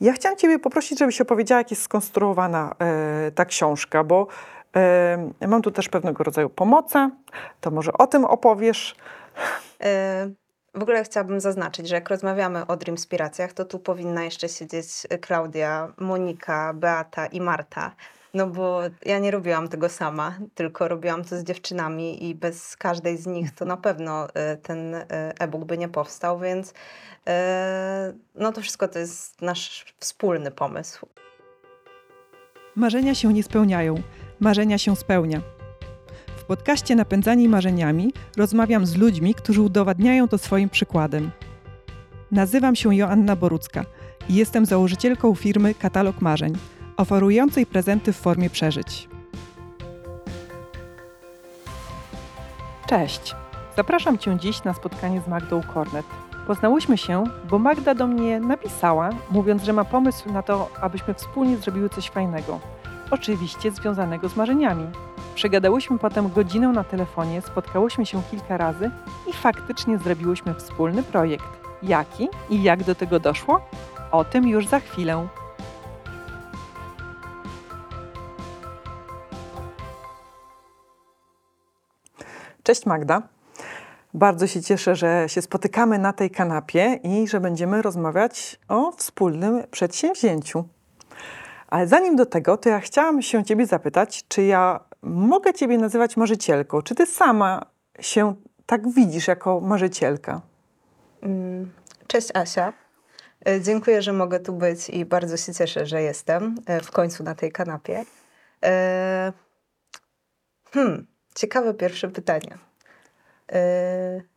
Ja chciałam Ciebie poprosić, żebyś opowiedziała, jak jest skonstruowana e, ta książka, bo e, mam tu też pewnego rodzaju pomocę. To może o tym opowiesz. E, w ogóle chciałabym zaznaczyć, że jak rozmawiamy o Dreamspiracjach, to tu powinna jeszcze siedzieć Klaudia, Monika, Beata i Marta. No bo ja nie robiłam tego sama, tylko robiłam to z dziewczynami i bez każdej z nich to na pewno e, ten e, e-book by nie powstał, więc e, no to wszystko to jest nasz wspólny pomysł. Marzenia się nie spełniają, marzenia się spełnia. W podcaście Napędzani Marzeniami rozmawiam z ludźmi, którzy udowadniają to swoim przykładem. Nazywam się Joanna Borucka i jestem założycielką firmy Katalog Marzeń – oferującej prezenty w formie przeżyć. Cześć! Zapraszam Cię dziś na spotkanie z Magdą Kornet. Poznałyśmy się, bo Magda do mnie napisała, mówiąc, że ma pomysł na to, abyśmy wspólnie zrobiły coś fajnego. Oczywiście związanego z marzeniami. Przegadałyśmy potem godzinę na telefonie, spotkałyśmy się kilka razy i faktycznie zrobiłyśmy wspólny projekt. Jaki i jak do tego doszło? O tym już za chwilę. Cześć Magda. Bardzo się cieszę, że się spotykamy na tej kanapie i że będziemy rozmawiać o wspólnym przedsięwzięciu. Ale zanim do tego, to ja chciałam się Ciebie zapytać, czy ja mogę Ciebie nazywać marzycielką? Czy Ty sama się tak widzisz jako marzycielka? Mm, cześć Asia. E, dziękuję, że mogę tu być i bardzo się cieszę, że jestem e, w końcu na tej kanapie. E, hmm, Ciekawe pierwsze pytanie. Yy...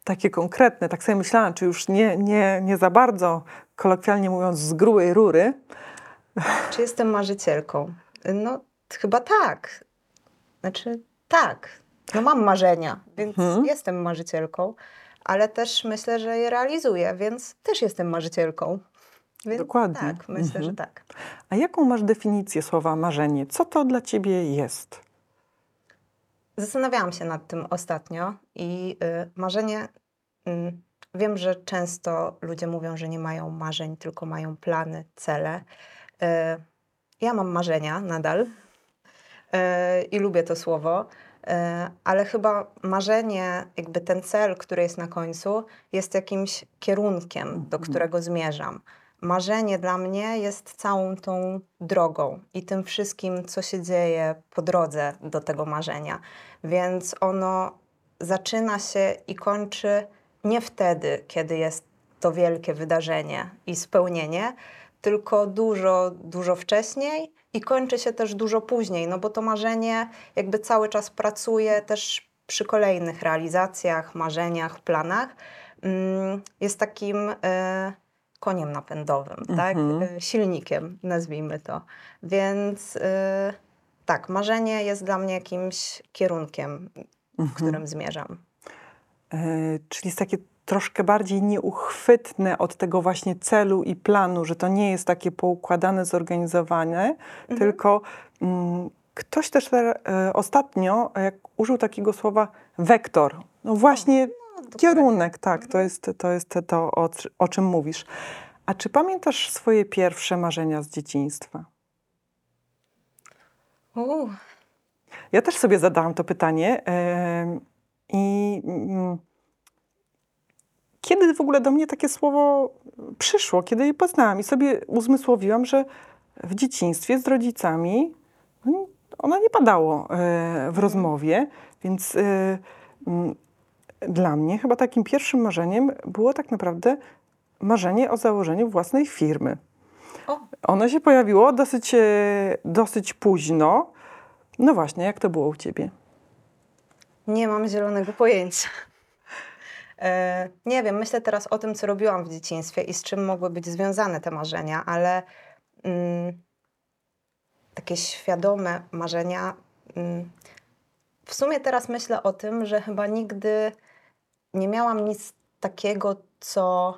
Takie konkretne, tak sobie myślałam, czy już nie, nie, nie za bardzo, kolokwialnie mówiąc, z grubej rury. Czy jestem marzycielką? No, chyba tak. Znaczy, tak. No, mam marzenia, więc hmm. jestem marzycielką, ale też myślę, że je realizuję, więc też jestem marzycielką. Więc Dokładnie. Tak, myślę, mhm. że tak. A jaką masz definicję słowa marzenie? Co to dla ciebie jest? Zastanawiałam się nad tym ostatnio i y, marzenie. Y, wiem, że często ludzie mówią, że nie mają marzeń, tylko mają plany, cele. Y, ja mam marzenia nadal y, i lubię to słowo, ale chyba marzenie, jakby ten cel, który jest na końcu, jest jakimś kierunkiem, do mhm. którego zmierzam marzenie dla mnie jest całą tą drogą i tym wszystkim, co się dzieje po drodze do tego marzenia. Więc ono zaczyna się i kończy nie wtedy, kiedy jest to wielkie wydarzenie i spełnienie, tylko dużo, dużo wcześniej i kończy się też dużo później, no bo to marzenie jakby cały czas pracuje też przy kolejnych realizacjach, marzeniach, planach. Mm, jest takim. Koniem napędowym, tak? mhm. tak? silnikiem, nazwijmy to. Więc y, tak, marzenie jest dla mnie jakimś kierunkiem, w mhm. którym zmierzam. E, czyli jest takie troszkę bardziej nieuchwytne od tego właśnie celu i planu, że to nie jest takie poukładane, zorganizowane, mhm. tylko mm, ktoś też e, ostatnio jak użył takiego słowa wektor. No właśnie Kierunek, tak, to jest to, jest to o, o czym mówisz. A czy pamiętasz swoje pierwsze marzenia z dzieciństwa? Uh. Ja też sobie zadałam to pytanie i yy, kiedy w ogóle do mnie takie słowo przyszło, kiedy je poznałam i sobie uzmysłowiłam, że w dzieciństwie z rodzicami no, ono nie padało yy, w mhm. rozmowie, więc y, mm, dla mnie chyba takim pierwszym marzeniem było tak naprawdę marzenie o założeniu własnej firmy. O. Ono się pojawiło dosyć, e, dosyć późno. No właśnie, jak to było u ciebie? Nie mam zielonego pojęcia. E, nie wiem, myślę teraz o tym, co robiłam w dzieciństwie i z czym mogły być związane te marzenia, ale mm, takie świadome marzenia. Mm, w sumie teraz myślę o tym, że chyba nigdy nie miałam nic takiego, co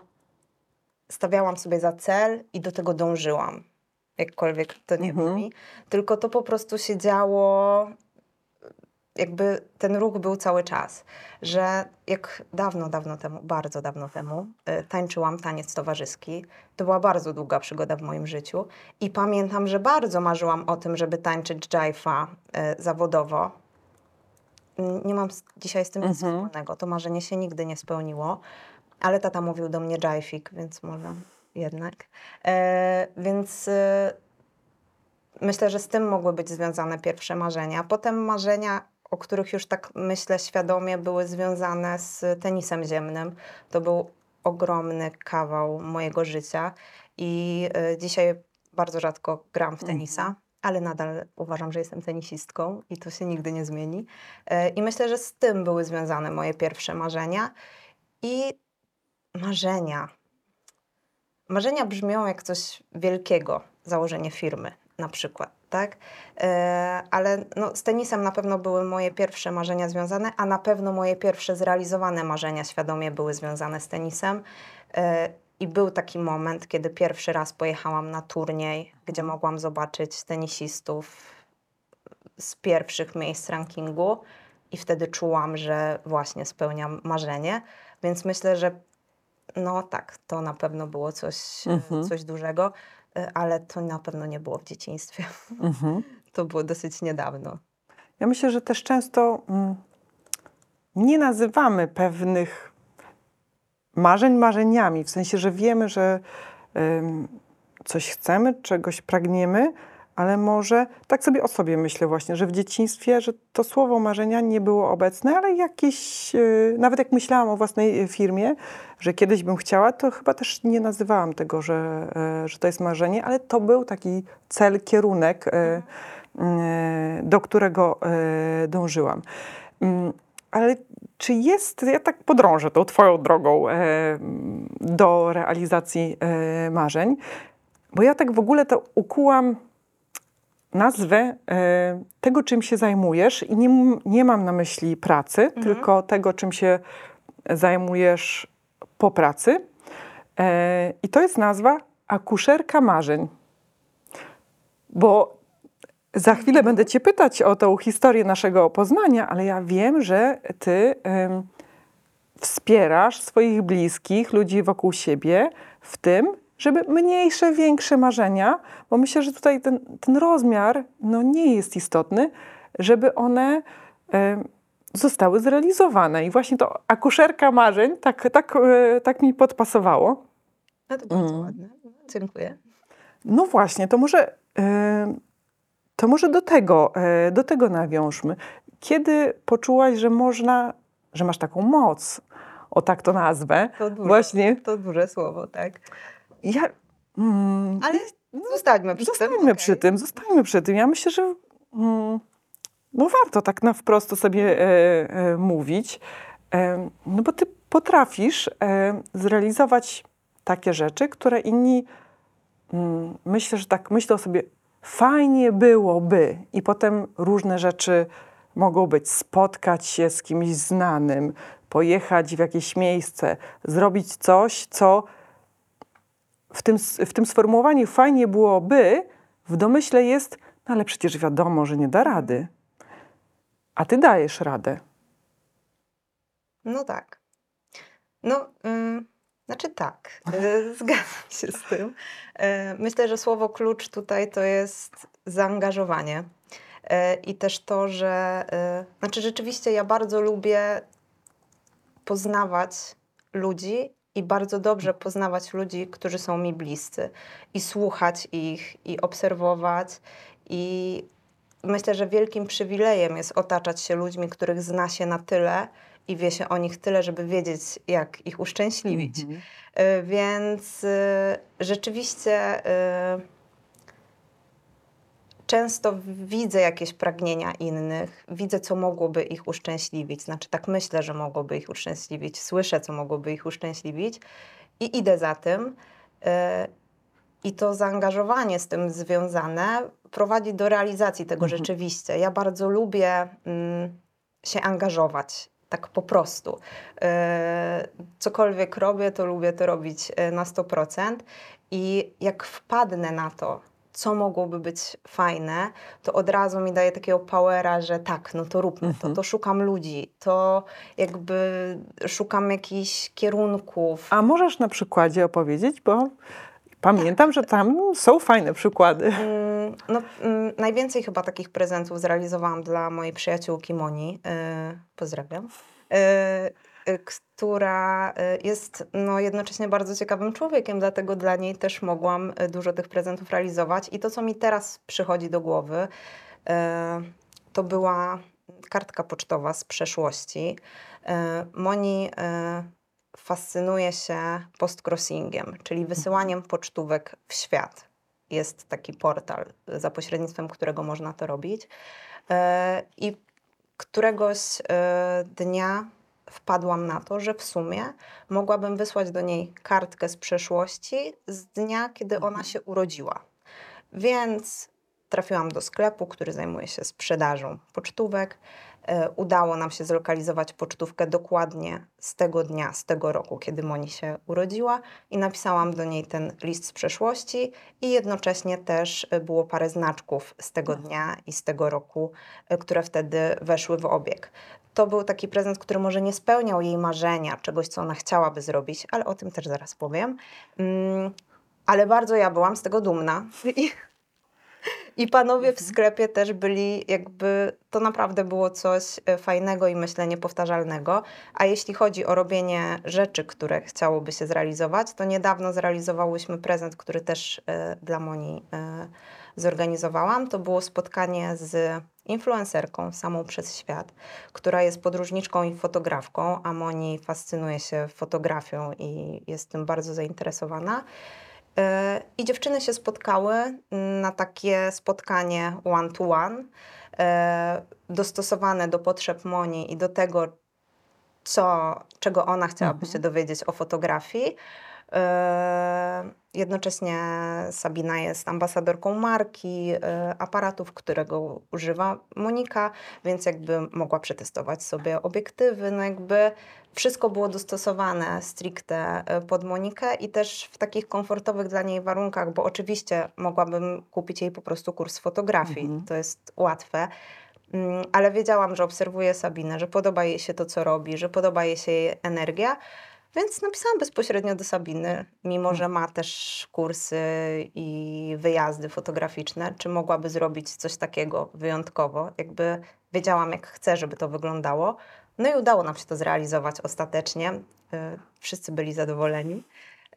stawiałam sobie za cel i do tego dążyłam. Jakkolwiek to nie mhm. brzmi. Tylko to po prostu się działo jakby ten ruch był cały czas, że jak dawno, dawno temu, bardzo dawno temu y, tańczyłam taniec towarzyski. To była bardzo długa przygoda w moim życiu i pamiętam, że bardzo marzyłam o tym, żeby tańczyć dżajfa y, zawodowo. Nie mam dzisiaj z tym nic Mhm. wspólnego, to marzenie się nigdy nie spełniło, ale tata mówił do mnie dżajfik, więc może jednak. E, więc y, myślę, że z tym mogły być związane pierwsze marzenia. Potem marzenia, o których już tak myślę świadomie, były związane z tenisem ziemnym. To był ogromny kawał mojego życia i y, dzisiaj bardzo rzadko gram w tenisa. Ale nadal uważam, że jestem tenisistką i to się nigdy nie zmieni. E, I myślę, że z tym były związane moje pierwsze marzenia. I marzenia. Marzenia brzmią jak coś wielkiego, założenie firmy na przykład, tak? E, ale no, z tenisem na pewno były moje pierwsze marzenia związane, a na pewno moje pierwsze zrealizowane marzenia świadomie były związane z tenisem. I był taki moment, kiedy pierwszy raz pojechałam na turniej, gdzie mogłam zobaczyć tenisistów z pierwszych miejsc rankingu i wtedy czułam, że właśnie spełniam marzenie. Więc myślę, że no tak, to na pewno było coś, Mhm. coś dużego, e, ale to na pewno nie było w dzieciństwie. Mhm. To było dosyć niedawno. Ja myślę, że też często mm, nie nazywamy pewnych marzeń marzeniami, w sensie, że wiemy, że coś chcemy, czegoś pragniemy, ale może tak sobie o sobie myślę właśnie, że w dzieciństwie, że to słowo marzenia nie było obecne, ale jakieś, yy, nawet jak myślałam o własnej firmie, że kiedyś bym chciała, to chyba też nie nazywałam tego, że, e, że to jest marzenie, ale to był taki cel, kierunek, e, e, do którego e, dążyłam. Mm, Ale czy jest, ja tak podrążę tą Twoją drogą e, do realizacji e, marzeń, bo ja tak w ogóle to ukułam nazwę e, tego, czym się zajmujesz i nie, nie mam na myśli pracy, tylko tego, czym się zajmujesz po pracy. E, I to jest nazwa akuszerka marzeń. Bo za chwilę będę Cię pytać o tą historię naszego poznania, ale ja wiem, że Ty em, wspierasz swoich bliskich, ludzi wokół siebie w tym, żeby mniejsze, większe marzenia, bo myślę, że tutaj ten, ten rozmiar no, nie jest istotny, żeby one em, zostały zrealizowane. I właśnie to akuszerka marzeń tak, tak, e, tak mi podpasowało. No to bardzo Mm. ładne. Dziękuję. No właśnie, to może, e, to może do, tego, e, do tego nawiążmy. Kiedy poczułaś, że można, że masz taką moc, o tak to nazwę, To duże, właśnie, to duże słowo, tak. ja... Mm, Ale zostańmy przy tym. Zostańmy przy okej. tym, zostańmy przy tym. Ja myślę, że mm, no warto tak na wprost sobie e, e, mówić, e, no bo ty potrafisz e, zrealizować takie rzeczy, które inni, mm, myślę, że tak myślą sobie, fajnie byłoby i potem różne rzeczy mogą być, spotkać się z kimś znanym, pojechać w jakieś miejsce, zrobić coś, co w tym, w tym sformułowaniu fajnie byłoby, w domyśle jest, no ale przecież wiadomo, że nie da rady. A ty dajesz radę. No tak. No, ym, znaczy tak, y, zgadzam się z tym. Y, myślę, że słowo klucz tutaj to jest zaangażowanie. Y, I też to, że. Znaczy, rzeczywiście ja bardzo lubię poznawać ludzi i bardzo dobrze poznawać ludzi, którzy są mi bliscy. I słuchać ich, i obserwować. I myślę, że wielkim przywilejem jest otaczać się ludźmi, których zna się na tyle i wie się o nich tyle, żeby wiedzieć, jak ich uszczęśliwić. Y, Więc y, rzeczywiście y, często widzę jakieś pragnienia innych, widzę, co mogłoby ich uszczęśliwić. Znaczy, tak myślę, że mogłoby ich uszczęśliwić, słyszę, co mogłoby ich uszczęśliwić i idę za tym. Y, I to zaangażowanie z tym związane prowadzi do realizacji tego Mhm. rzeczywiście. Ja bardzo lubię mm, się angażować, tak po prostu. E, cokolwiek robię, to lubię to robić e, na 100%. I jak wpadnę na to, co mogłoby być fajne, to od razu mi daje takiego powera, że tak, no to róbmy Mhm. to, to szukam ludzi, to jakby szukam jakichś kierunków. A możesz na przykładzie opowiedzieć, bo pamiętam, że tam są fajne przykłady. No, mm, najwięcej chyba takich prezentów zrealizowałam dla mojej przyjaciółki Moni. y, pozdrawiam. y, y, która y, jest no, jednocześnie bardzo ciekawym człowiekiem, dlatego dla niej też mogłam y, dużo tych prezentów realizować. I to, co mi teraz przychodzi do głowy, to była kartka pocztowa z przeszłości. Moni fascynuje się postcrossingiem, czyli wysyłaniem pocztówek w świat jest taki portal, za pośrednictwem którego można to robić. E, I któregoś e, dnia wpadłam na to, że w sumie mogłabym wysłać do niej kartkę z przeszłości z dnia, kiedy ona się urodziła. Więc trafiłam do sklepu, który zajmuje się sprzedażą pocztówek. E, Udało nam się zlokalizować pocztówkę dokładnie z tego dnia, z tego roku, kiedy Moni się urodziła i napisałam do niej ten list z przeszłości i jednocześnie też e, było parę znaczków z tego dnia i z tego roku, e, które wtedy weszły w obieg. To był taki prezent, który może nie spełniał jej marzenia, czegoś, co ona chciałaby zrobić, ale o tym też zaraz powiem. Mm, ale bardzo ja byłam z tego dumna. I, panowie w sklepie też byli, jakby to naprawdę było coś e, fajnego i myślę niepowtarzalnego. A jeśli chodzi o robienie rzeczy, które chciałoby się zrealizować, to niedawno zrealizowałyśmy prezent, który też e, dla Moni e, zorganizowałam. To było spotkanie z influencerką samą przez świat, która jest podróżniczką i fotografką, a Moni fascynuje się fotografią i jest tym bardzo zainteresowana. E, I dziewczyny się spotkały na takie spotkanie one-to-one, e, dostosowane do potrzeb Moni i do tego, co, czego ona chciałaby się dowiedzieć o fotografii. E, Jednocześnie Sabina jest ambasadorką marki, e, aparatów, którego używa Monika, więc jakby mogła przetestować sobie obiektywy. No jakby wszystko było dostosowane stricte e, pod Monikę i też w takich komfortowych dla niej warunkach, bo oczywiście mogłabym kupić jej po prostu kurs fotografii. Mhm. To jest łatwe. Mm, Ale wiedziałam, że obserwuję Sabinę, że podoba jej się to, co robi, że podoba jej się jej energia, więc napisałam bezpośrednio do Sabiny, mimo że ma też kursy i wyjazdy fotograficzne, czy mogłaby zrobić coś takiego wyjątkowo. Jakby wiedziałam, jak chcę, żeby to wyglądało. No i udało nam się to zrealizować ostatecznie. Y, Wszyscy byli zadowoleni.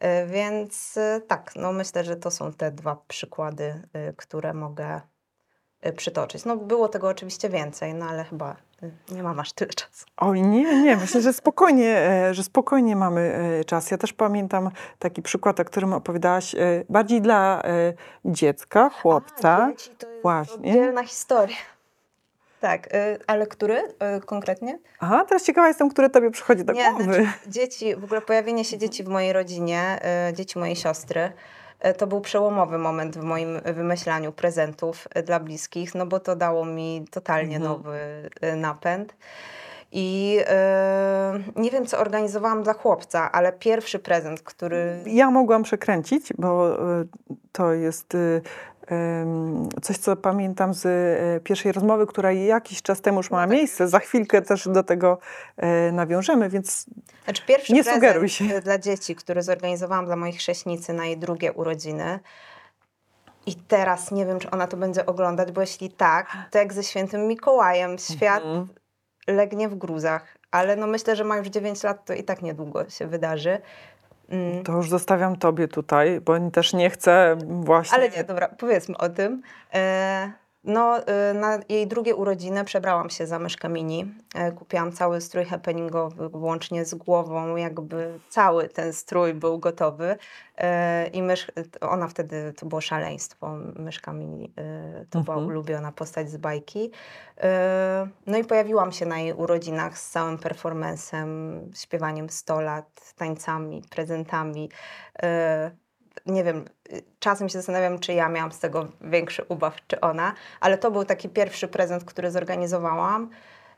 Y, Więc y, tak, no myślę, że to są te dwa przykłady, które mogę przytoczyć. No było tego oczywiście więcej, no ale chyba y, nie mam aż tyle czasu. Oj, nie, nie, myślę, że spokojnie, e, że spokojnie mamy e, czas. Ja też pamiętam taki przykład, o którym opowiadałaś, e, bardziej dla dziecka, chłopca. A, dzieci to jest Właśnie. oddzielna historia. Tak, y, ale który y, konkretnie? Aha, teraz ciekawa jestem, które tobie przychodzi do Nie, głowy. znaczy, dzieci, w ogóle pojawienie się dzieci w mojej rodzinie, y, dzieci mojej siostry, y, to był przełomowy moment w moim wymyślaniu prezentów y, dla bliskich, no bo to dało mi totalnie Mhm. nowy y, napęd. I y, nie wiem, co organizowałam dla chłopca, ale pierwszy prezent, który Ja mogłam przekręcić, bo e, to jest e, coś, co pamiętam z e, pierwszej rozmowy, która jakiś czas temu już miała miejsce. Za chwilkę też do tego e, nawiążemy, więc Znaczy pierwszy Nie sugeruj się. y, dla dzieci, który zorganizowałam dla moich chrześnicy na jej drugie urodziny. I teraz nie wiem, czy ona to będzie oglądać, bo jeśli tak, to jak ze świętym Mikołajem, świat Mhm. legnie w gruzach. Ale no myślę, że ma już 9 lat, to i tak niedługo się wydarzy. Mm. to już zostawiam tobie tutaj, bo też nie chcę właśnie... Ale nie, dobra, powiedzmy o tym. E, no, e, na jej drugie urodziny przebrałam się za myszkę mini. E, kupiłam cały strój happeningowy, łącznie z głową, jakby cały ten strój był gotowy. E, I mysz, ona wtedy, to było szaleństwo, myszka mini, e, to była Mhm. ulubiona postać z bajki. No i pojawiłam się na jej urodzinach z całym performancem, śpiewaniem 100 lat, tańcami, prezentami. Nie wiem, y, czasem się zastanawiam, czy ja miałam z tego większy ubaw, czy ona, ale to był taki pierwszy prezent, który zorganizowałam.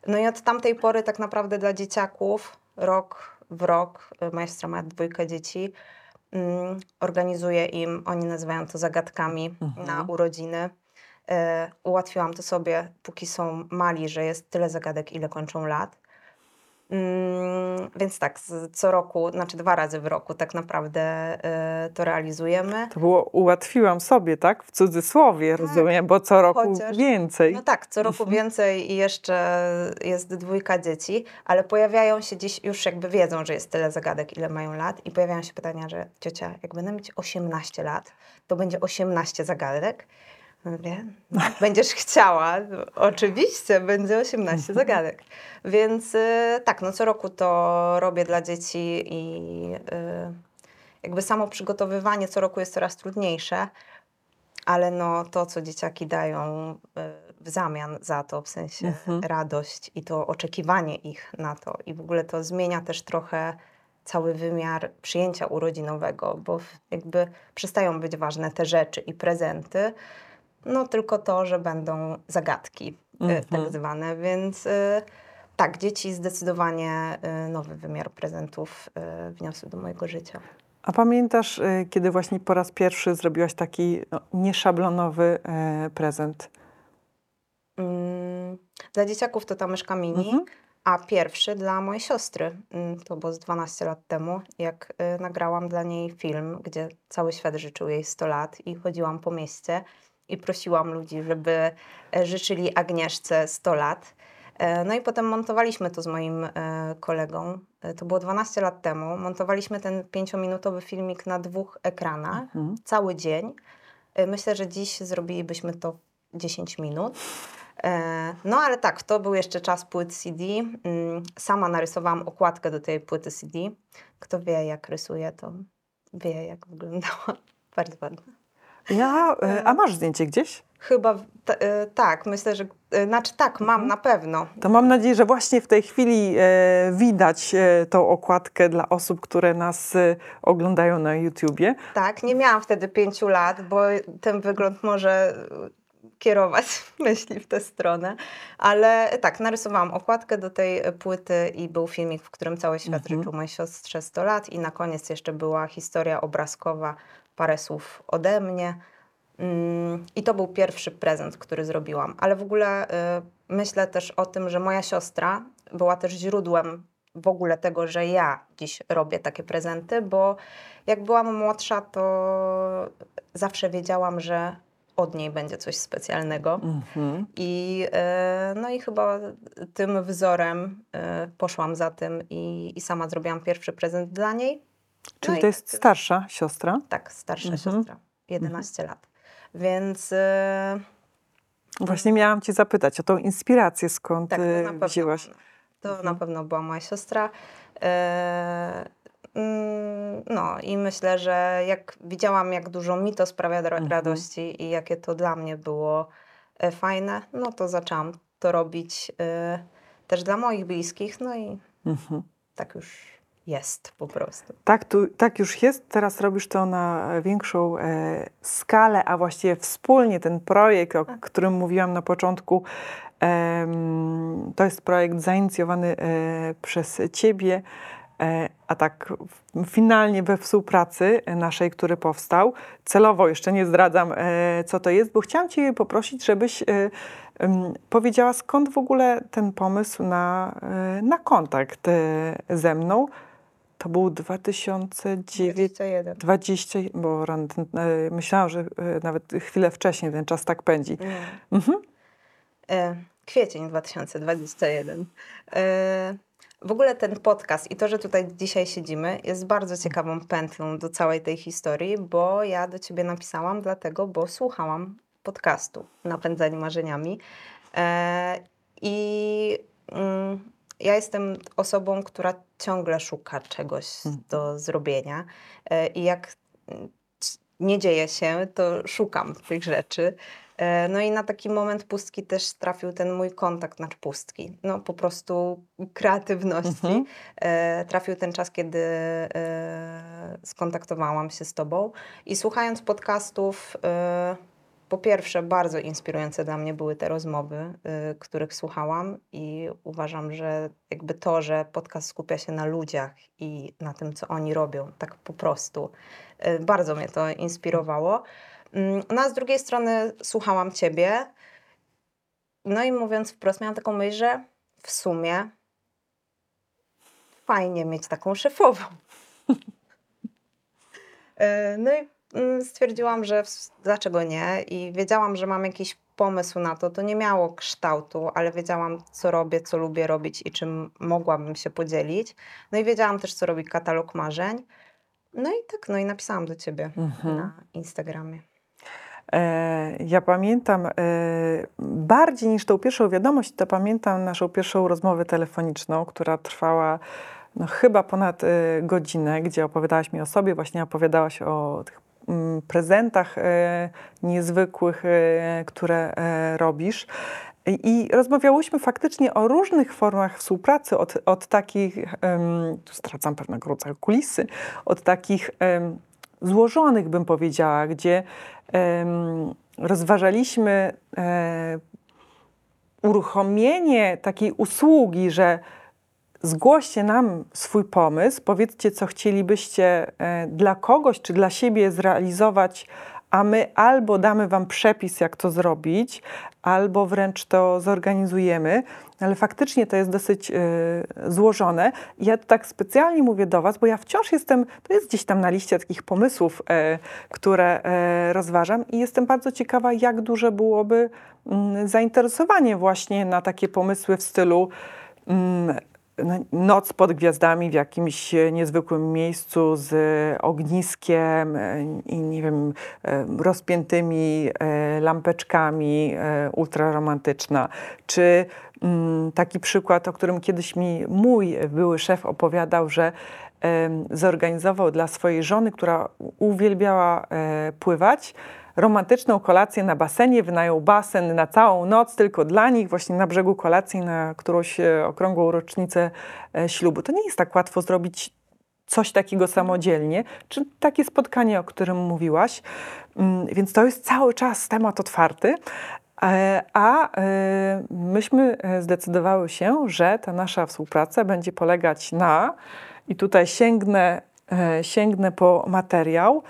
No i od tamtej pory tak naprawdę dla dzieciaków, rok w rok, y, moja siostra ma dwójkę dzieci, Mm, Organizuję im, oni nazywają to zagadkami Mhm. na urodziny. E, Ułatwiłam to sobie, póki są mali, że jest tyle zagadek, ile kończą lat. Mm, Więc tak, co roku, znaczy dwa razy w roku tak naprawdę e, to realizujemy. To było ułatwiłam sobie, tak? W cudzysłowie, rozumiem, bo co roku chociaż- więcej. No tak, co roku więcej i jeszcze jest dwójka dzieci, ale pojawiają się dziś, już jakby wiedzą, że jest tyle zagadek, ile mają lat i pojawiają się pytania, że ciocia, jak będę mieć 18 lat, to będzie 18 zagadek. No, będziesz chciała, oczywiście, będzie 18 zagadek. Więc y, tak, no co roku to robię dla dzieci i y, jakby samo przygotowywanie co roku jest coraz trudniejsze, ale no to, co dzieciaki dają y, w zamian za to, w sensie Mhm. radość i to oczekiwanie ich na to i w ogóle to zmienia też trochę cały wymiar przyjęcia urodzinowego, bo jakby przestają być ważne te rzeczy i prezenty, no tylko to, że będą zagadki y, Mhm. tak zwane, więc y, tak, dzieci zdecydowanie y, nowy wymiar prezentów wniosły do mojego życia. A pamiętasz, kiedy właśnie po raz pierwszy zrobiłaś taki no, nieszablonowy e, prezent? Mm, Dla dzieciaków to ta myszka mini, Mhm. a pierwszy dla mojej siostry. Mm, To było z 12 lat temu, jak nagrałam dla niej film, gdzie cały świat życzył jej 100 lat i chodziłam po mieście i prosiłam ludzi, żeby e, życzyli Agnieszce 100 lat. E, No i potem montowaliśmy to z moim e, kolegą. To było 12 lat temu. Montowaliśmy ten pięciominutowy filmik na dwóch ekranach Mhm. cały dzień. Myślę, że dziś zrobilibyśmy to w 10 minut. No ale tak, to był jeszcze czas płyt CD. Mm, Sama narysowałam okładkę do tej płyty CD. Kto wie, jak rysuje, to wie, jak wyglądała. Bardzo ładna. Ja, e, a masz zdjęcie gdzieś? Chyba ta, e, tak, myślę, że. e, Znaczy tak, mam na pewno. To mam nadzieję, że właśnie w tej chwili e, widać e, tą okładkę dla osób, które nas e, oglądają na YouTubie. Tak, nie miałam wtedy pięciu lat, bo ten wygląd może kierować myśli w tę stronę, ale tak, narysowałam okładkę do tej płyty i był filmik, w którym cały świat Mhm. życzył mojej siostrze 100 lat i na koniec jeszcze była historia obrazkowa, parę słów ode mnie. Mm, I to był pierwszy prezent, który zrobiłam. Ale w ogóle y, myślę też o tym, że moja siostra była też źródłem w ogóle tego, że ja dziś robię takie prezenty, bo jak byłam młodsza, to zawsze wiedziałam, że od niej będzie coś specjalnego. Mhm. I, e, no i chyba tym wzorem e, poszłam za tym i, i sama zrobiłam pierwszy prezent dla niej. Czyli i to jest starsza siostra? Tak, starsza Mhm. siostra, 11 lat. Więc e, Właśnie miałam cię zapytać o tą inspirację, skąd tak, to na pewno, to na Mhm. pewno była moja siostra. E, mm, no i myślę, że jak widziałam, jak dużo mi to sprawia ra- Mhm. radości i jakie to dla mnie było e, fajne, no to zaczęłam to robić też dla moich bliskich, no i Mhm. tak już jest po prostu. Tak, tu, tak już jest. Teraz robisz to na większą e, skalę, a właściwie wspólnie ten projekt, o Tak. którym mówiłam na początku, em, to jest projekt zainicjowany e, przez Ciebie, e, a tak finalnie we współpracy naszej, który powstał. Celowo jeszcze nie zdradzam, e, co to jest, bo chciałam Cię poprosić, żebyś e, powiedziała, skąd w ogóle ten pomysł na, e, na kontakt e, ze mną. To był 2009, 21. 20, bo ran- ten, e, myślałam, że e, nawet chwilę wcześniej ten czas tak pędzi. Nie. Mhm. E, Kwiecień 2021. E, W ogóle ten podcast i to, że tutaj dzisiaj siedzimy, jest bardzo ciekawą pętlą do całej tej historii, bo ja do ciebie napisałam dlatego, bo słuchałam podcastu Napędzani Marzeniami. E, I mm, ja jestem osobą, która ciągle szuka czegoś do zrobienia. E, I jak mm, nie dzieje się, to szukam tych rzeczy. E, No i na taki moment pustki też trafił ten mój kontakt, znaczy pustki, no po prostu kreatywności. Mhm. E, trafił ten czas, kiedy skontaktowałam się z Tobą i słuchając podcastów, po pierwsze bardzo inspirujące dla mnie były te rozmowy, e, których słuchałam i uważam, że jakby to, że podcast skupia się na ludziach i na tym, co oni robią, tak po prostu, y, bardzo mnie to inspirowało. Mm, No a z drugiej strony słuchałam ciebie, no i mówiąc wprost, miałam taką myśl, że w sumie fajnie mieć taką szefową. E, No i stwierdziłam, że dlaczego nie i wiedziałam, że mam jakiś pomysł na to. To nie miało kształtu, ale wiedziałam, co robię, co lubię robić i czym mogłabym się podzielić. No i wiedziałam też, co robi katalog marzeń. No i tak, no i napisałam do ciebie Mhm. na Instagramie. E, Ja pamiętam e, bardziej niż tą pierwszą wiadomość, to pamiętam naszą pierwszą rozmowę telefoniczną, która trwała no, chyba ponad e, godzinę, gdzie opowiadałaś mi o sobie, właśnie opowiadałaś o tych mm, prezentach e, niezwykłych, e, które e, robisz. I rozmawiałyśmy faktycznie o różnych formach współpracy, od, od takich, em, tu stracam pewnego rodzaju kulisy, od takich em, złożonych, bym powiedziała, gdzie em, rozważaliśmy uruchomienie takiej usługi, że zgłoście nam swój pomysł, powiedzcie, co chcielibyście e, dla kogoś czy dla siebie zrealizować, a my albo damy wam przepis, jak to zrobić, albo wręcz to zorganizujemy. Ale faktycznie to jest dosyć e, złożone. Ja tak specjalnie mówię do Was, bo ja wciąż jestem, to jest gdzieś tam na liście takich pomysłów, e, które e, rozważam i jestem bardzo ciekawa, jak duże byłoby mm, zainteresowanie właśnie na takie pomysły w stylu mm, noc pod gwiazdami w jakimś e, niezwykłym miejscu z ogniskiem e, i nie wiem, e, rozpiętymi e, lampeczkami, e, ultraromantyczna. Czy mm, taki przykład, o którym kiedyś mi mój były szef opowiadał, że zorganizował dla swojej żony, która uwielbiała e, pływać, romantyczną kolację na basenie, wynajął basen na całą noc tylko dla nich, właśnie na brzegu kolacji na którąś e, okrągłą rocznicę e, ślubu. To nie jest tak łatwo zrobić coś takiego samodzielnie, czy takie spotkanie, o którym mówiłaś. Mm, Więc to jest cały czas temat otwarty. E, A myśmy zdecydowały się, że ta nasza współpraca będzie polegać na, i tutaj sięgnę, sięgnę po materiał,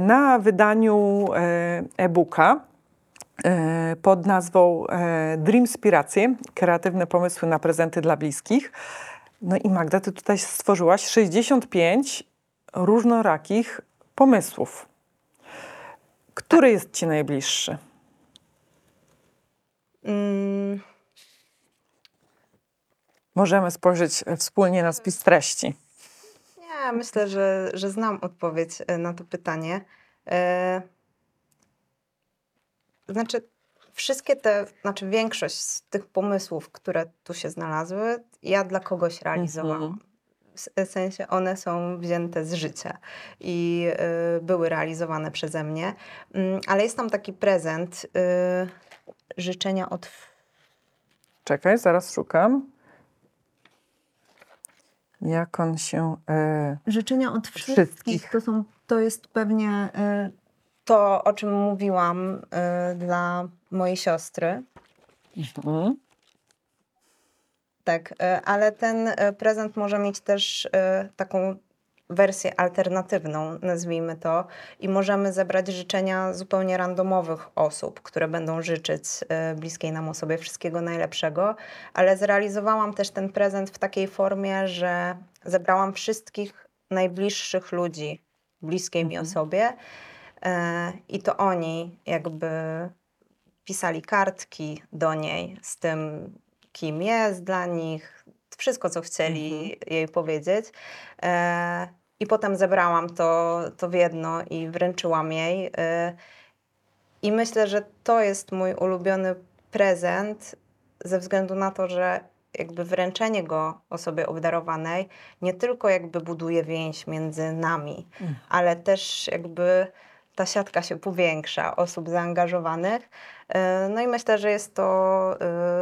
na wydaniu e, e-booka e, pod nazwą e, Dreamspiracje, kreatywne pomysły na prezenty dla bliskich. No i Magda, ty tutaj stworzyłaś 65 różnorakich pomysłów. Który jest ci najbliższy? Mm, Możemy spojrzeć e, wspólnie na spis treści. Nie, myślę, że, że znam odpowiedź e, na to pytanie. E, Znaczy, wszystkie te, znaczy większość z tych pomysłów, które tu się znalazły, ja dla kogoś realizowałam. Mhm. W sensie one są wzięte z życia i były realizowane przeze mnie. Mm, ale jest tam taki prezent, y, życzenia od Czekaj, zaraz szukam. Jak on się. E, Życzenia od wszystkich. Wszystkich. To, są, to jest pewnie y, to, o czym mówiłam y, dla mojej siostry. mm, Tak, y, ale ten y, prezent może mieć też y, taką wersję alternatywną, nazwijmy to, i możemy zebrać życzenia zupełnie randomowych osób, które będą życzyć y, bliskiej nam osobie wszystkiego najlepszego, ale zrealizowałam też ten prezent w takiej formie, że zebrałam wszystkich najbliższych ludzi bliskiej mi Mhm. osobie e, i to oni jakby pisali kartki do niej z tym, kim jest dla nich, wszystko, co chcieli jej powiedzieć. E, I potem zebrałam to, to w jedno i wręczyłam jej. E, I myślę, że to jest mój ulubiony prezent ze względu na to, że jakby wręczenie go osobie obdarowanej nie tylko jakby buduje więź między nami, Mm. ale też jakby ta siatka się powiększa osób zaangażowanych. E, No i myślę, że jest to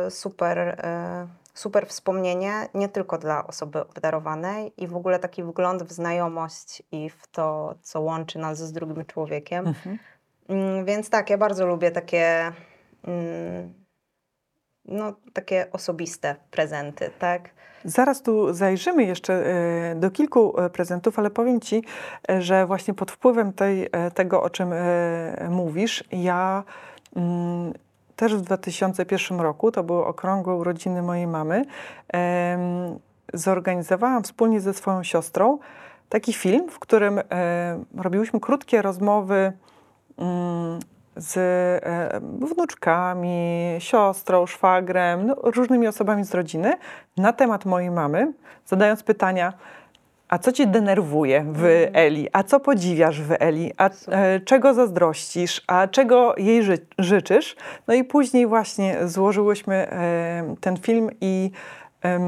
e, super, e, super wspomnienie nie tylko dla osoby obdarowanej i w ogóle taki wgląd w znajomość i w to, co łączy nas z drugim człowiekiem. mhm. Mm, Więc tak, ja bardzo lubię takie, mm, no, takie osobiste prezenty, tak? Zaraz tu zajrzymy jeszcze e, do kilku e, prezentów, ale powiem Ci, e, że właśnie pod wpływem tej, tego, o czym mówisz, ja mm, też w 2001 roku, to były okrągłe urodziny mojej mamy, zorganizowałam wspólnie ze swoją siostrą taki film, w którym robiłyśmy krótkie rozmowy mm, z wnuczkami, siostrą, szwagrem, no, różnymi osobami z rodziny na temat mojej mamy, zadając pytania, a co cię denerwuje w Eli, a co podziwiasz w Eli, a e, czego zazdrościsz, a czego jej ży życzysz. No i później właśnie złożyłyśmy e, ten film i em,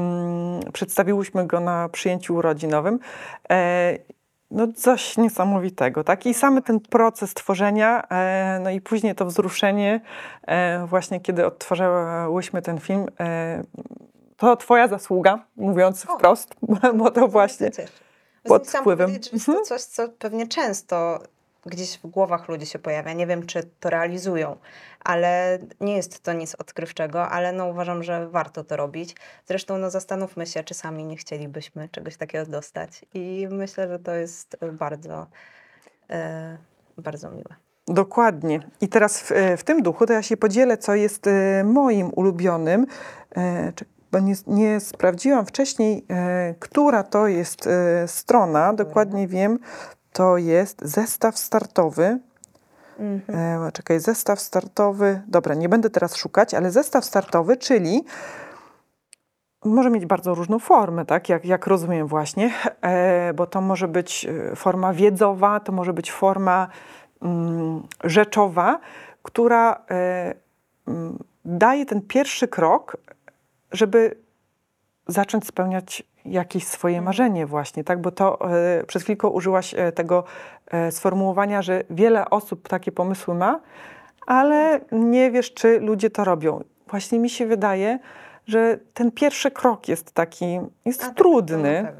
przedstawiłyśmy go na przyjęciu urodzinowym. E, no coś niesamowitego, tak? I sam ten proces tworzenia, e, no i później to wzruszenie, e, właśnie kiedy odtwarzałyśmy ten film, e, to twoja zasługa, mówiąc O. wprost, bo to właśnie Cieszę. pod wpływem. to coś, co pewnie często gdzieś w głowach ludzi się pojawia. Nie wiem, czy to realizują, ale nie jest to nic odkrywczego, ale no uważam, że warto to robić. Zresztą no zastanówmy się, czy sami nie chcielibyśmy czegoś takiego dostać. I myślę, że to jest e, bardzo, e, bardzo miłe. Dokładnie. I teraz w, w tym duchu to ja się podzielę, co jest e, moim ulubionym. E, czek- Bo nie, nie sprawdziłam wcześniej, e, która to jest e, strona. Dokładnie wiem, to jest zestaw startowy. E, czekaj, zestaw startowy. Dobra, nie będę teraz szukać, ale zestaw startowy, czyli może mieć bardzo różną formę, tak? Jak, jak rozumiem właśnie, e, bo to może być e, forma wiedzowa, to może być forma mm, rzeczowa, która e, mm, daje ten pierwszy krok, żeby zacząć spełniać jakieś swoje marzenie właśnie, tak? Bo to e, przed chwilką użyłaś e, tego e, sformułowania, że wiele osób takie pomysły ma, ale nie wiesz, czy ludzie to robią. Właśnie mi się wydaje, że ten pierwszy krok jest taki, jest A tak, trudny.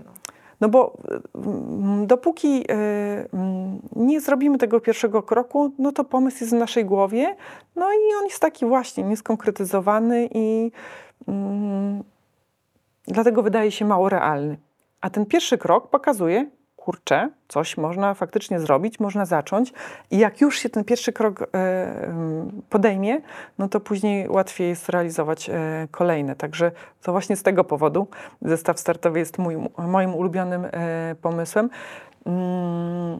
No bo mm, dopóki mm, nie zrobimy tego pierwszego kroku, no to pomysł jest w naszej głowie, no i on jest taki właśnie nieskonkretyzowany i dlatego wydaje się mało realny. A ten pierwszy krok pokazuje, kurczę, coś można faktycznie zrobić, można zacząć i jak już się ten pierwszy krok e, podejmie, no to później łatwiej jest realizować e, kolejne. Także to właśnie z tego powodu zestaw startowy jest mój, moim ulubionym e, pomysłem. Mm,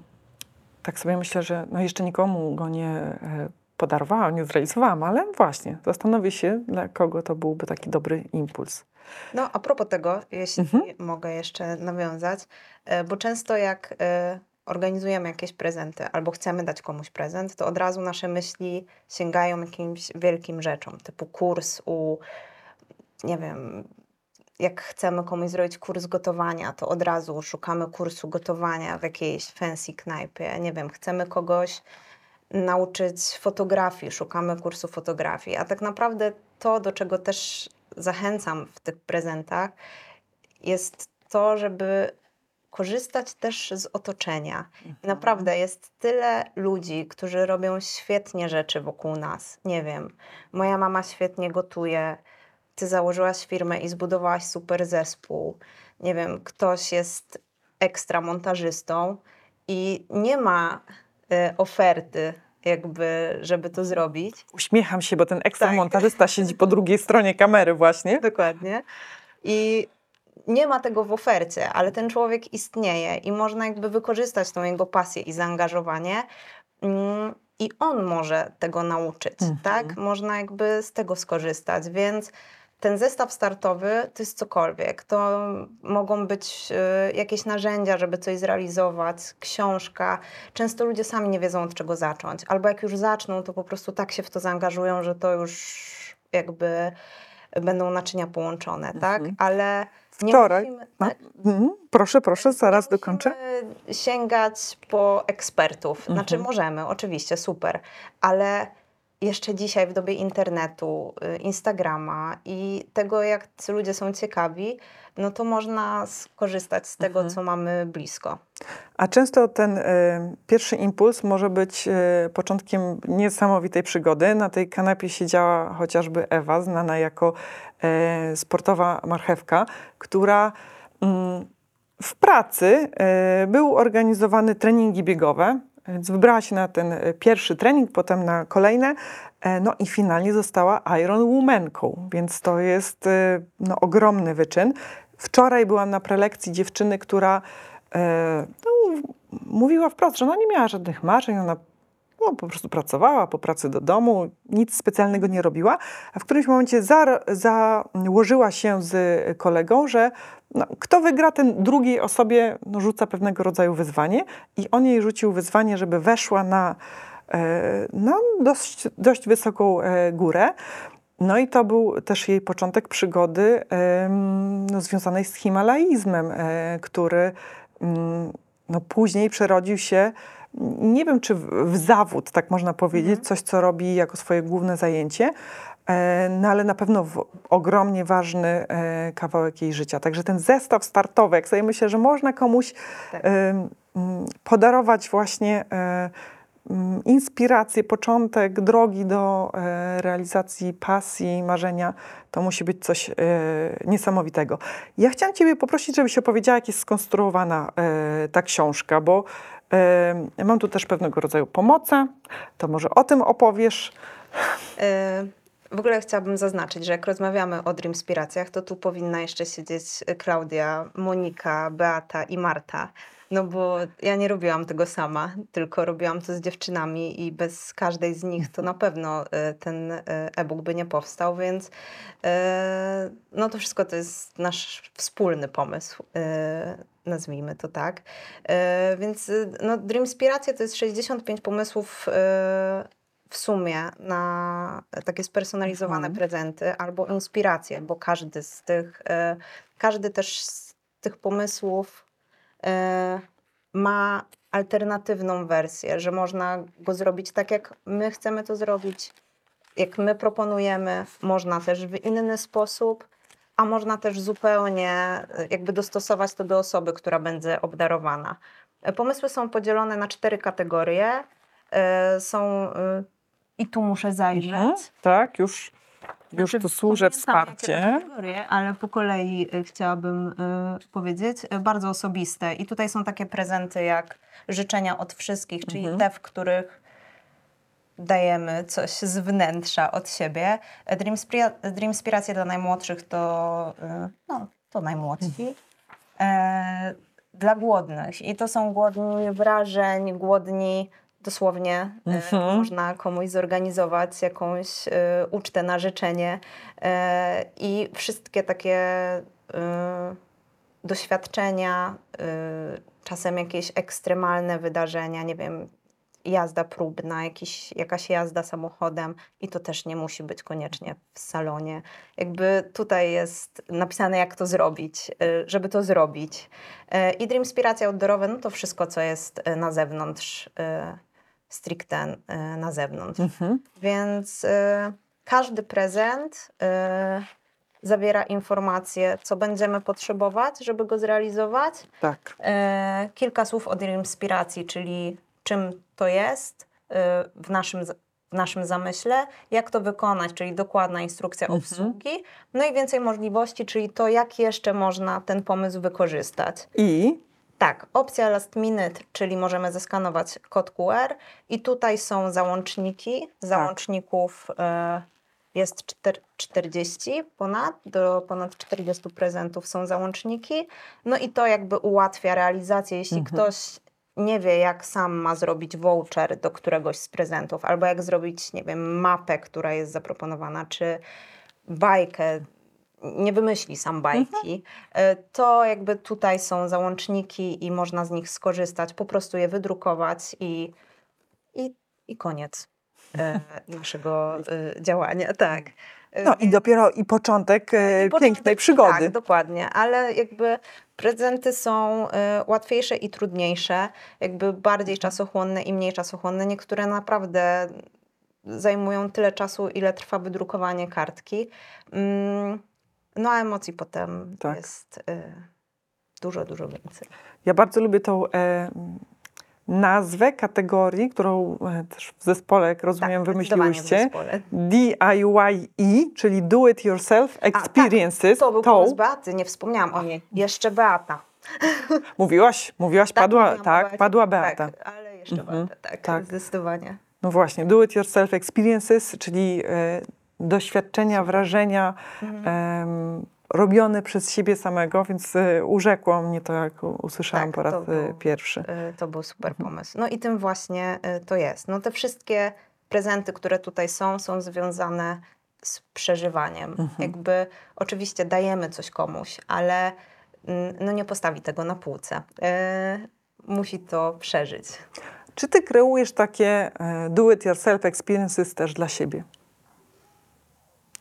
tak sobie myślę, że no jeszcze nikomu go nie podarowałam, nie zrealizowałam, ale właśnie zastanowię się, dla kogo to byłby taki dobry impuls. No, a propos tego, jeśli Mhm. mogę jeszcze nawiązać, e, bo często jak e, organizujemy jakieś prezenty albo chcemy dać komuś prezent, to od razu nasze myśli sięgają jakimś wielkim rzeczom, typu kurs u, nie wiem, jak chcemy komuś zrobić kurs gotowania, to od razu szukamy kursu gotowania w jakiejś fancy knajpie. Nie wiem, chcemy kogoś nauczyć fotografii, szukamy kursu fotografii. A tak naprawdę to, do czego też zachęcam w tych prezentach, jest to, żeby korzystać też z otoczenia. I Naprawdę jest tyle ludzi, którzy robią świetnie rzeczy wokół nas. Nie wiem, moja mama świetnie gotuje, ty założyłaś firmę i zbudowałaś super zespół. Nie wiem, ktoś jest ekstra montażystą i nie ma oferty, jakby, żeby to zrobić. Uśmiecham się, bo ten ekstra Tak. montażysta siedzi po drugiej stronie kamery właśnie. Dokładnie. I nie ma tego w ofercie, ale ten człowiek istnieje i można jakby wykorzystać tą jego pasję i zaangażowanie. mm, I on może tego nauczyć, Mhm. tak? Można jakby z tego skorzystać, więc ten zestaw startowy to jest cokolwiek. To mogą być y, jakieś narzędzia, żeby coś zrealizować, książka. Często ludzie sami nie wiedzą od czego zacząć, albo jak już zaczną, to po prostu tak się w to zaangażują, że to już jakby będą naczynia połączone, tak? Mhm. Ale nie Wczoraj- musimy, No, tak, mhm, proszę, proszę, zaraz dokończę. sięgać po ekspertów. Znaczy Mhm. możemy, oczywiście, super, ale jeszcze dzisiaj w dobie internetu, y, Instagrama i tego, jak ci ludzie są ciekawi, no to można skorzystać z tego, Mhm. co mamy blisko. A często ten e, pierwszy impuls może być e, początkiem niesamowitej przygody. Na tej kanapie siedziała chociażby Ewa, znana jako e, sportowa marchewka, która mm, w pracy e, były organizowane treningi biegowe. Więc wybrała się na ten e, pierwszy trening, potem na kolejne, e, no i finalnie została Iron Womanką, więc to jest e, no, ogromny wyczyn. Wczoraj byłam na prelekcji dziewczyny, która no, mówiła wprost, że ona nie miała żadnych marzeń, ona no, po prostu pracowała po pracy do domu, nic specjalnego nie robiła, a w którymś momencie za, założyła się z kolegą, że no, kto wygra, ten drugiej osobie no, rzuca pewnego rodzaju wyzwanie i on jej rzucił wyzwanie, żeby weszła na, e, na dość, dość wysoką e, górę. No i to był też jej początek przygody no, związanej z himalaizmem, e, który mm, no, później przerodził się, nie wiem czy w, zawód, tak można powiedzieć, coś co robi jako swoje główne zajęcie, e, no ale na pewno w, ogromnie ważny e, kawałek jej życia. Także ten zestaw startowy, jak sobie myślę, że można komuś Tak. mm, podarować właśnie e, inspirację, początek drogi do e, realizacji pasji, marzenia, to musi być coś e, niesamowitego. Ja chciałam Ciebie poprosić, żebyś opowiedziała, jak jest skonstruowana e, ta książka, bo e, mam tu też pewnego rodzaju pomocę, to może o tym opowiesz. Y, W ogóle chciałabym zaznaczyć, że jak rozmawiamy o Dreamspiracjach, to tu powinna jeszcze siedzieć Klaudia, Monika, Beata i Marta. No bo ja nie robiłam tego sama, tylko robiłam to z dziewczynami i bez każdej z nich to na pewno y, ten y, e-book by nie powstał, więc no to wszystko to jest nasz wspólny pomysł, nazwijmy to tak. Y, Więc y, no, Dreamspiracje to jest 65 pomysłów y, w sumie na takie spersonalizowane Mhm. prezenty albo inspiracje, bo każdy z tych, e, każdy też z tych pomysłów e, ma alternatywną wersję, że można go zrobić tak, jak my chcemy to zrobić, jak my proponujemy, można też w inny sposób, a można też zupełnie e, jakby dostosować to do osoby, która będzie obdarowana. E, Pomysły są podzielone na cztery kategorie. E, Są i tu muszę zajrzeć. Mhm, tak, już, już Znaczy, tu jakie wsparcie. kategorie, Ale po kolei chciałabym y, powiedzieć, bardzo osobiste. I tutaj są takie prezenty jak życzenia od wszystkich, czyli Mhm. te, w których dajemy coś z wnętrza od siebie. Dreamspira- Dreamspiracje dla najmłodszych to, y, no, to najmłodsi. E, dla głodnych. I to są głodni wrażeń, głodni dosłownie. e, Mhm. Można komuś zorganizować jakąś e, ucztę na życzenie. E, I wszystkie takie e, doświadczenia, czasem jakieś ekstremalne wydarzenia, nie wiem, jazda próbna, jakiś, jakaś jazda samochodem i to też nie musi być koniecznie w salonie. Jakby tutaj jest napisane, jak to zrobić, y, żeby to zrobić. Y, I Dreamspiracja outdoorowe, no to wszystko, co jest y, na zewnątrz, stricte na zewnątrz. Mhm. Więc każdy prezent zawiera informację, co będziemy potrzebować, żeby go zrealizować. Tak. E, kilka słów o inspiracji, czyli czym to jest e, w naszym, w naszym zamyśle, jak to wykonać, czyli dokładna instrukcja Mhm. obsługi, no i więcej możliwości, czyli to, jak jeszcze można ten pomysł wykorzystać. I Tak, opcja last minute, czyli możemy zeskanować kod QR i tutaj są załączniki. Załączników e, jest czter- 40 ponad, do ponad 40 prezentów są załączniki. No i to jakby ułatwia realizację, jeśli Mhm. ktoś nie wie, jak sam ma zrobić voucher do któregoś z prezentów, albo jak zrobić, nie wiem, mapę, która jest zaproponowana, czy bajkę, nie wymyśli sam bajki, e, to jakby tutaj są załączniki i można z nich skorzystać, po prostu je wydrukować i, i, i koniec e, naszego e, działania, tak. No i dopiero i początek e, i początek- pięknej przygody. Tak, dokładnie, ale jakby prezenty są e, łatwiejsze i trudniejsze, jakby bardziej czasochłonne i mniej czasochłonne. Niektóre naprawdę zajmują tyle czasu, ile trwa wydrukowanie kartki. Mm, No a emocji potem Tak. jest y, dużo, dużo więcej. Ja bardzo lubię tą e, nazwę kategorii, którą e, też w zespole, jak rozumiem, Tak, zdecydowanie w wymyśliłyście. DIYE, czyli Do It Yourself Experiences. To był Tą pomysł Beaty, nie wspomniałam o niej. Jeszcze Beata. mówiłaś, mówiłaś, padła, mówiłam o tak, Beacie. padła Beata. Tak, ale jeszcze Mhm, Beata, tak, tak. zdecydowanie. No właśnie, Do It Yourself Experiences, czyli e, doświadczenia, wrażenia Mhm. Robione przez siebie samego, więc e, urzekło mnie to, jak usłyszałam Tak, po raz to e, było- pierwszy. Y, To był super Mhm. pomysł. No i tym właśnie y, to jest. No te wszystkie prezenty, które tutaj są, są związane z przeżywaniem. Mhm. Jakby oczywiście dajemy coś komuś, ale mm, no nie postawi tego na półce. Y, Musi to przeżyć. Czy ty kreujesz takie e, Do It Yourself Experiences też dla siebie?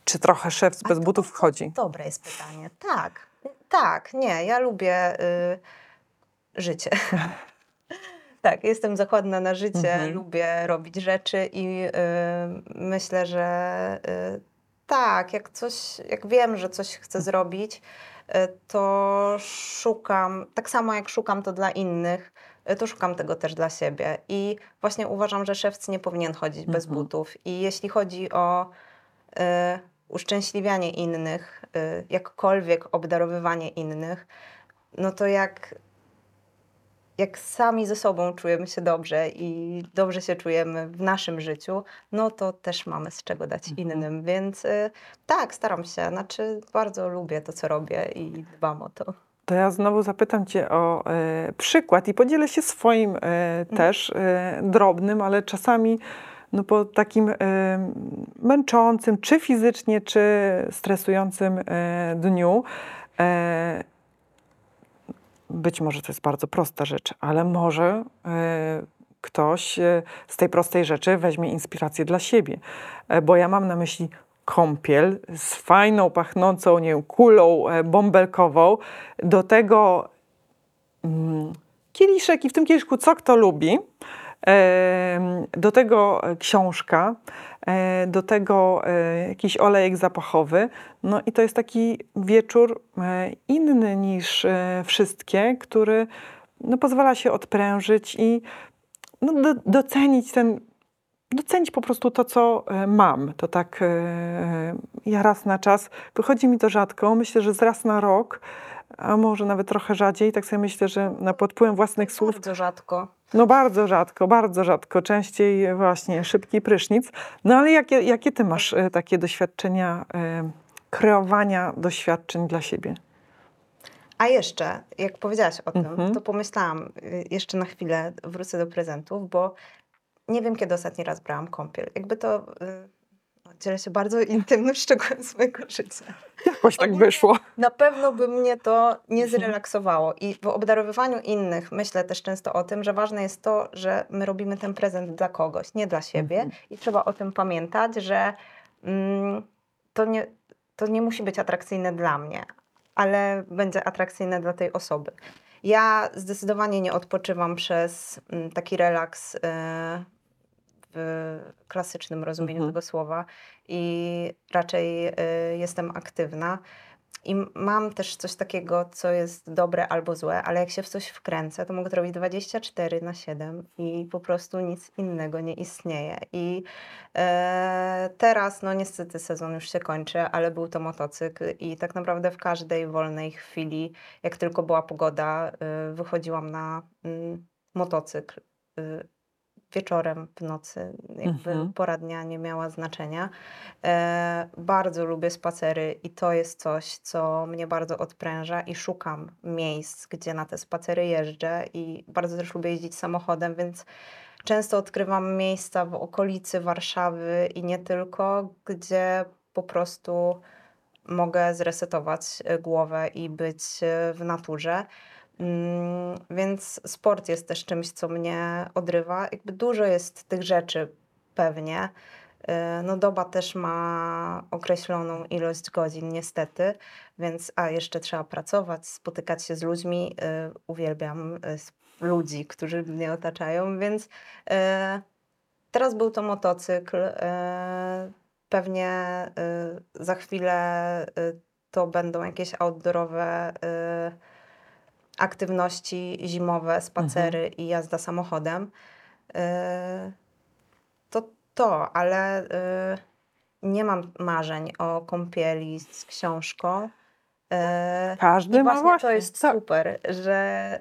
Czy trochę szef bez butów wchodzi? Dobre jest pytanie. Tak, tak, nie, ja lubię y, życie. tak, jestem zakładna na życie, Mhm. lubię robić rzeczy i y, myślę, że y, tak, jak coś, jak wiem, że coś chcę zrobić, y, to szukam, tak samo jak szukam to dla innych, y, to szukam tego też dla siebie. I właśnie uważam, że szewc nie powinien chodzić bez Mhm. butów. I jeśli chodzi o y, uszczęśliwianie innych, y, jakkolwiek obdarowywanie innych, no to jak, jak sami ze sobą czujemy się dobrze i dobrze się czujemy w naszym życiu, no to też mamy z czego dać Mhm. innym. Więc y, tak, staram się. Znaczy, bardzo lubię to, co robię i dbam o to. To ja znowu zapytam Cię o e, przykład i podzielę się swoim e, też e, drobnym, ale czasami no, po takim męczącym, czy fizycznie, czy stresującym e, dniu. E, być może to jest bardzo prosta rzecz, ale może e, ktoś z tej prostej rzeczy weźmie inspirację dla siebie. Bo ja mam na myśli kąpiel z fajną, pachnącą, nie wiem, kulą bąbelkową. Do tego mm, kieliszek i w tym kieliszku co kto lubi. Do tego e, książka, e, do tego e, jakiś olejek zapachowy. No i to jest taki wieczór inny niż wszystkie, który no, pozwala się odprężyć i no, do, docenić ten, docenić po prostu to, co mam. To tak ja raz na czas, wychodzi mi to rzadko, myślę, że z raz na rok, a może nawet trochę rzadziej, tak sobie myślę, że na pod wpływem własnych słów Bardzo rzadko. no bardzo rzadko, bardzo rzadko. Częściej właśnie szybki prysznic. No ale jakie, jakie ty masz e, takie doświadczenia e, kreowania doświadczeń dla siebie? A jeszcze, jak powiedziałaś o tym, Mhm. to pomyślałam, y, jeszcze na chwilę wrócę do prezentów, bo nie wiem, kiedy ostatni raz brałam kąpiel. Jakby to y, dzielę się bardzo intymnym szczegółem swojego życia. Jakoś tak wyszło. Na pewno by mnie to nie zrelaksowało. I w obdarowywaniu innych myślę też często o tym, że ważne jest to, że my robimy ten prezent dla kogoś, nie dla siebie. Mhm. I trzeba o tym pamiętać, że mm, to, nie, to nie musi być atrakcyjne dla mnie, ale będzie atrakcyjne dla tej osoby. Ja zdecydowanie nie odpoczywam przez mm, taki relaks y, w klasycznym rozumieniu Mhm. tego słowa i raczej y, jestem aktywna. I mam też coś takiego, co jest dobre albo złe, ale jak się w coś wkręcę, to mogę to robić 24 na 7 i po prostu nic innego nie istnieje. I e, teraz, no niestety sezon już się kończy, ale był to motocykl i tak naprawdę w każdej wolnej chwili, jak tylko była pogoda, y, wychodziłam na mm, motocykl. y, Wieczorem, w nocy, jakby Mhm. pora dnia nie miała znaczenia. E, bardzo lubię spacery i to jest coś, co mnie bardzo odpręża i szukam miejsc, gdzie na te spacery jeżdżę i bardzo też lubię jeździć samochodem, więc często odkrywam miejsca w okolicy Warszawy i nie tylko, gdzie po prostu mogę zresetować e, głowę i być e, w naturze. Mm, Więc sport jest też czymś, co mnie odrywa. Jakby dużo jest tych rzeczy pewnie. E, No doba też ma określoną ilość godzin niestety, więc a jeszcze trzeba pracować, spotykać się z ludźmi. E, Uwielbiam s- ludzi, którzy mnie otaczają, więc teraz był to motocykl. Pewnie za chwilę to będą jakieś outdoorowe aktywności zimowe, spacery i jazda samochodem. E, To to, ale e, nie mam marzeń o kąpieli z książką. E, Każdy I ma właśnie właśnie. to jest tak. super, że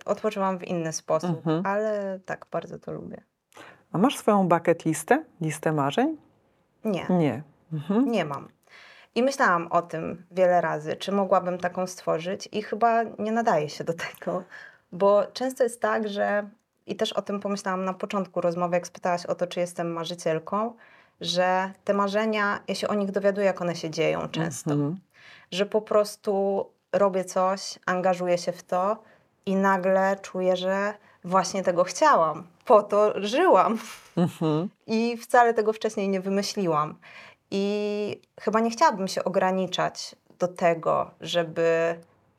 y, odpoczywam w inny sposób, Mhm. ale tak, bardzo to lubię. A masz swoją bucket listę? Listę marzeń? Nie, Nie. Mhm. nie mam. I myślałam o tym wiele razy, czy mogłabym taką stworzyć i chyba nie nadaje się do tego, bo często jest tak, że i też o tym pomyślałam na początku rozmowy, jak spytałaś o to, czy jestem marzycielką, że te marzenia, ja się o nich dowiaduję, jak one się dzieją często. Mhm. że po prostu robię coś, angażuję się w to i nagle czuję, że właśnie tego chciałam. Po to żyłam Mhm. i wcale tego wcześniej nie wymyśliłam. I chyba nie chciałabym się ograniczać do tego, żeby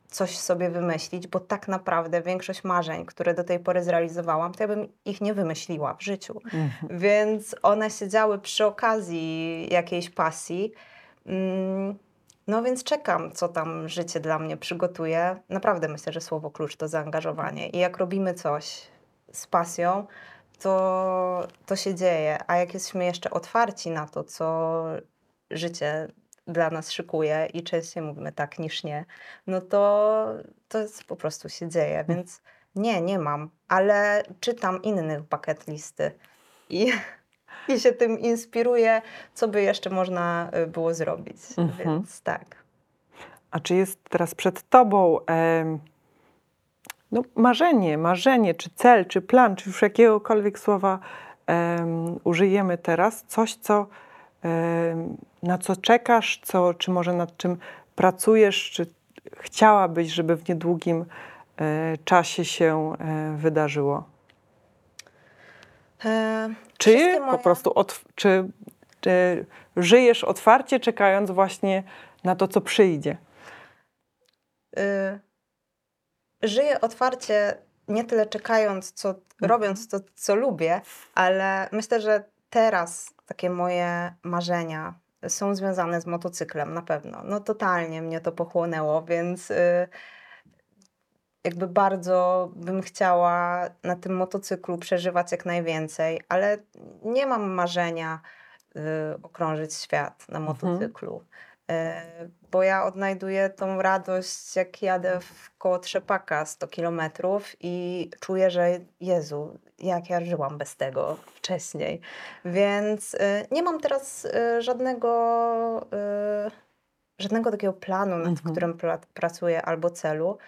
coś sobie wymyślić, bo tak naprawdę większość marzeń, które do tej pory zrealizowałam, to ja bym ich nie wymyśliła w życiu. Mhm. Więc one się działy przy okazji jakiejś pasji. Mm, No więc czekam, co tam życie dla mnie przygotuje. Naprawdę myślę, że słowo klucz to zaangażowanie. I jak robimy coś z pasją, to, to się dzieje. A jak jesteśmy jeszcze otwarci na to, co życie dla nas szykuje i częściej mówimy tak niż nie, no to to jest, po prostu się dzieje. Więc nie, nie mam, ale czytam innych bucket listy i, i się tym inspiruję, co by jeszcze można y, było zrobić. Mhm. Więc tak. A czy jest teraz przed tobą em, no, marzenie, marzenie, czy cel, czy plan, czy już jakiegokolwiek słowa em, użyjemy teraz, coś, co, em, na co czekasz, co, czy może nad czym pracujesz, czy chciałabyś, żeby w niedługim e, czasie się e, wydarzyło? E, Czy po prostu, czy, czy żyjesz otwarcie, czekając właśnie na to, co przyjdzie? y, żyję otwarcie, nie tyle czekając, co robiąc to, co lubię, ale myślę, że teraz takie moje marzenia są związane z motocyklem na pewno. No totalnie mnie to pochłonęło, więc y, jakby bardzo bym chciała na tym motocyklu przeżywać jak najwięcej, ale nie mam marzenia y, okrążyć świat na motocyklu. Y, bo ja odnajduję tą radość, jak jadę w koło Trzepaka 100 kilometrów i czuję, że Jezu, jak ja żyłam bez tego wcześniej. Więc y, nie mam teraz y, żadnego, żadnego takiego planu, nad Mhm. którym pracuję albo celu.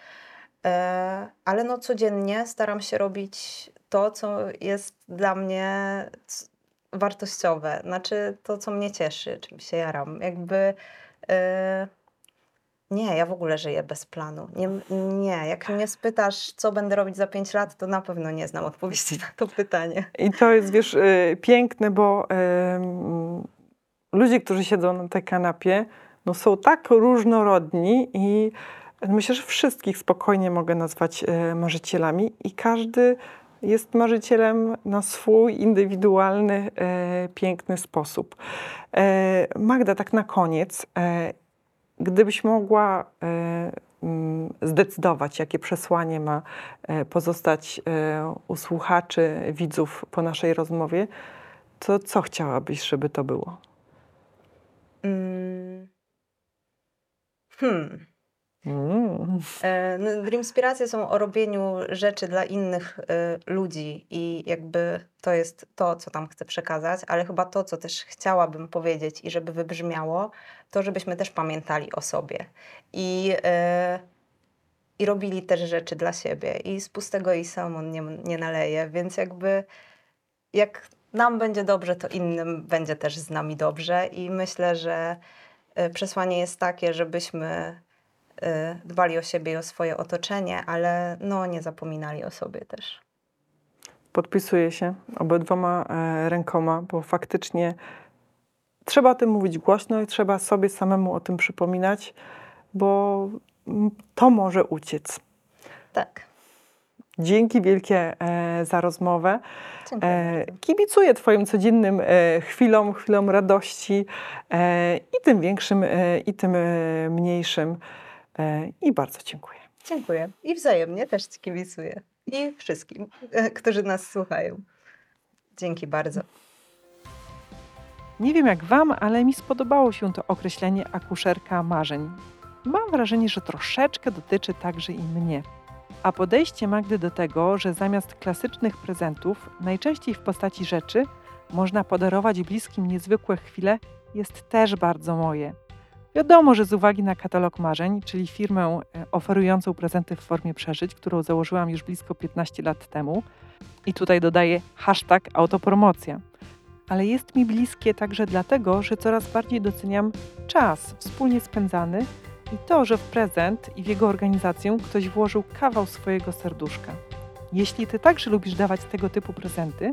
E, ale no codziennie staram się robić to, co jest dla mnie wartościowe, znaczy to, co mnie cieszy, czym się jaram. Jakby e, nie, ja w ogóle żyję bez planu. Nie, nie, jak mnie spytasz, co będę robić za pięć lat, to na pewno nie znam odpowiedzi na to pytanie. I to jest, wiesz, y, piękne, bo ludzie, którzy siedzą na tej kanapie, no są tak różnorodni i myślę, że wszystkich spokojnie mogę nazwać y, marzycielami i każdy jest marzycielem na swój indywidualny, y, piękny sposób. Y, Magda, tak na koniec, y, gdybyś mogła mm, zdecydować, jakie przesłanie ma e, pozostać e, u słuchaczy, widzów po naszej rozmowie, to co chciałabyś, żeby to było? Mm. Hmm. Mm. E, no, Dreamspiracje są o robieniu rzeczy dla innych e, ludzi i jakby to jest to, co tam chcę przekazać, ale chyba to, co też chciałabym powiedzieć i żeby wybrzmiało, to żebyśmy też pamiętali o sobie i, e, i robili też rzeczy dla siebie i z pustego i samon nie, nie naleje, więc jakby jak nam będzie dobrze, to innym będzie też z nami dobrze i myślę, że przesłanie jest takie, żebyśmy dbali o siebie i o swoje otoczenie, ale no nie zapominali o sobie też. Podpisuję się obydwoma e, rękoma, bo faktycznie trzeba o tym mówić głośno i trzeba sobie samemu o tym przypominać, bo to może uciec. Tak. Dzięki wielkie e, za rozmowę. E, kibicuję Twoim codziennym e, chwilom, chwilom radości e, i tym większym, e, i tym mniejszym. E, I bardzo dziękuję. Dziękuję. I wzajemnie też Ci kibicuję. I wszystkim, e, którzy nas słuchają. Dzięki bardzo. Nie wiem jak Wam, ale mi spodobało się to określenie akuszerka marzeń. Mam wrażenie, że troszeczkę dotyczy także i mnie. A podejście Magdy do tego, że zamiast klasycznych prezentów, najczęściej w postaci rzeczy, można podarować bliskim niezwykłe chwile, jest też bardzo moje. Wiadomo, że z uwagi na katalog marzeń, czyli firmę e, oferującą prezenty w formie przeżyć, którą założyłam już blisko 15 lat temu, i tutaj dodaję hashtag autopromocja ale jest mi bliskie także dlatego, że coraz bardziej doceniam czas wspólnie spędzany i to, że w prezent i w jego organizację ktoś włożył kawał swojego serduszka. Jeśli Ty także lubisz dawać tego typu prezenty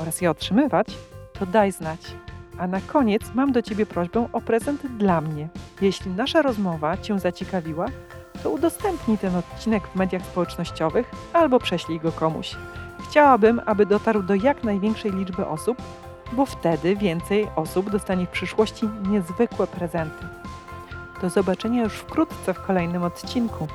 oraz je otrzymywać, to daj znać. A na koniec mam do Ciebie prośbę o prezent dla mnie. Jeśli nasza rozmowa Cię zaciekawiła, to udostępnij ten odcinek w mediach społecznościowych albo prześlij go komuś. Chciałabym, aby dotarł do jak największej liczby osób, bo wtedy więcej osób dostanie w przyszłości niezwykłe prezenty. Do zobaczenia już wkrótce w kolejnym odcinku.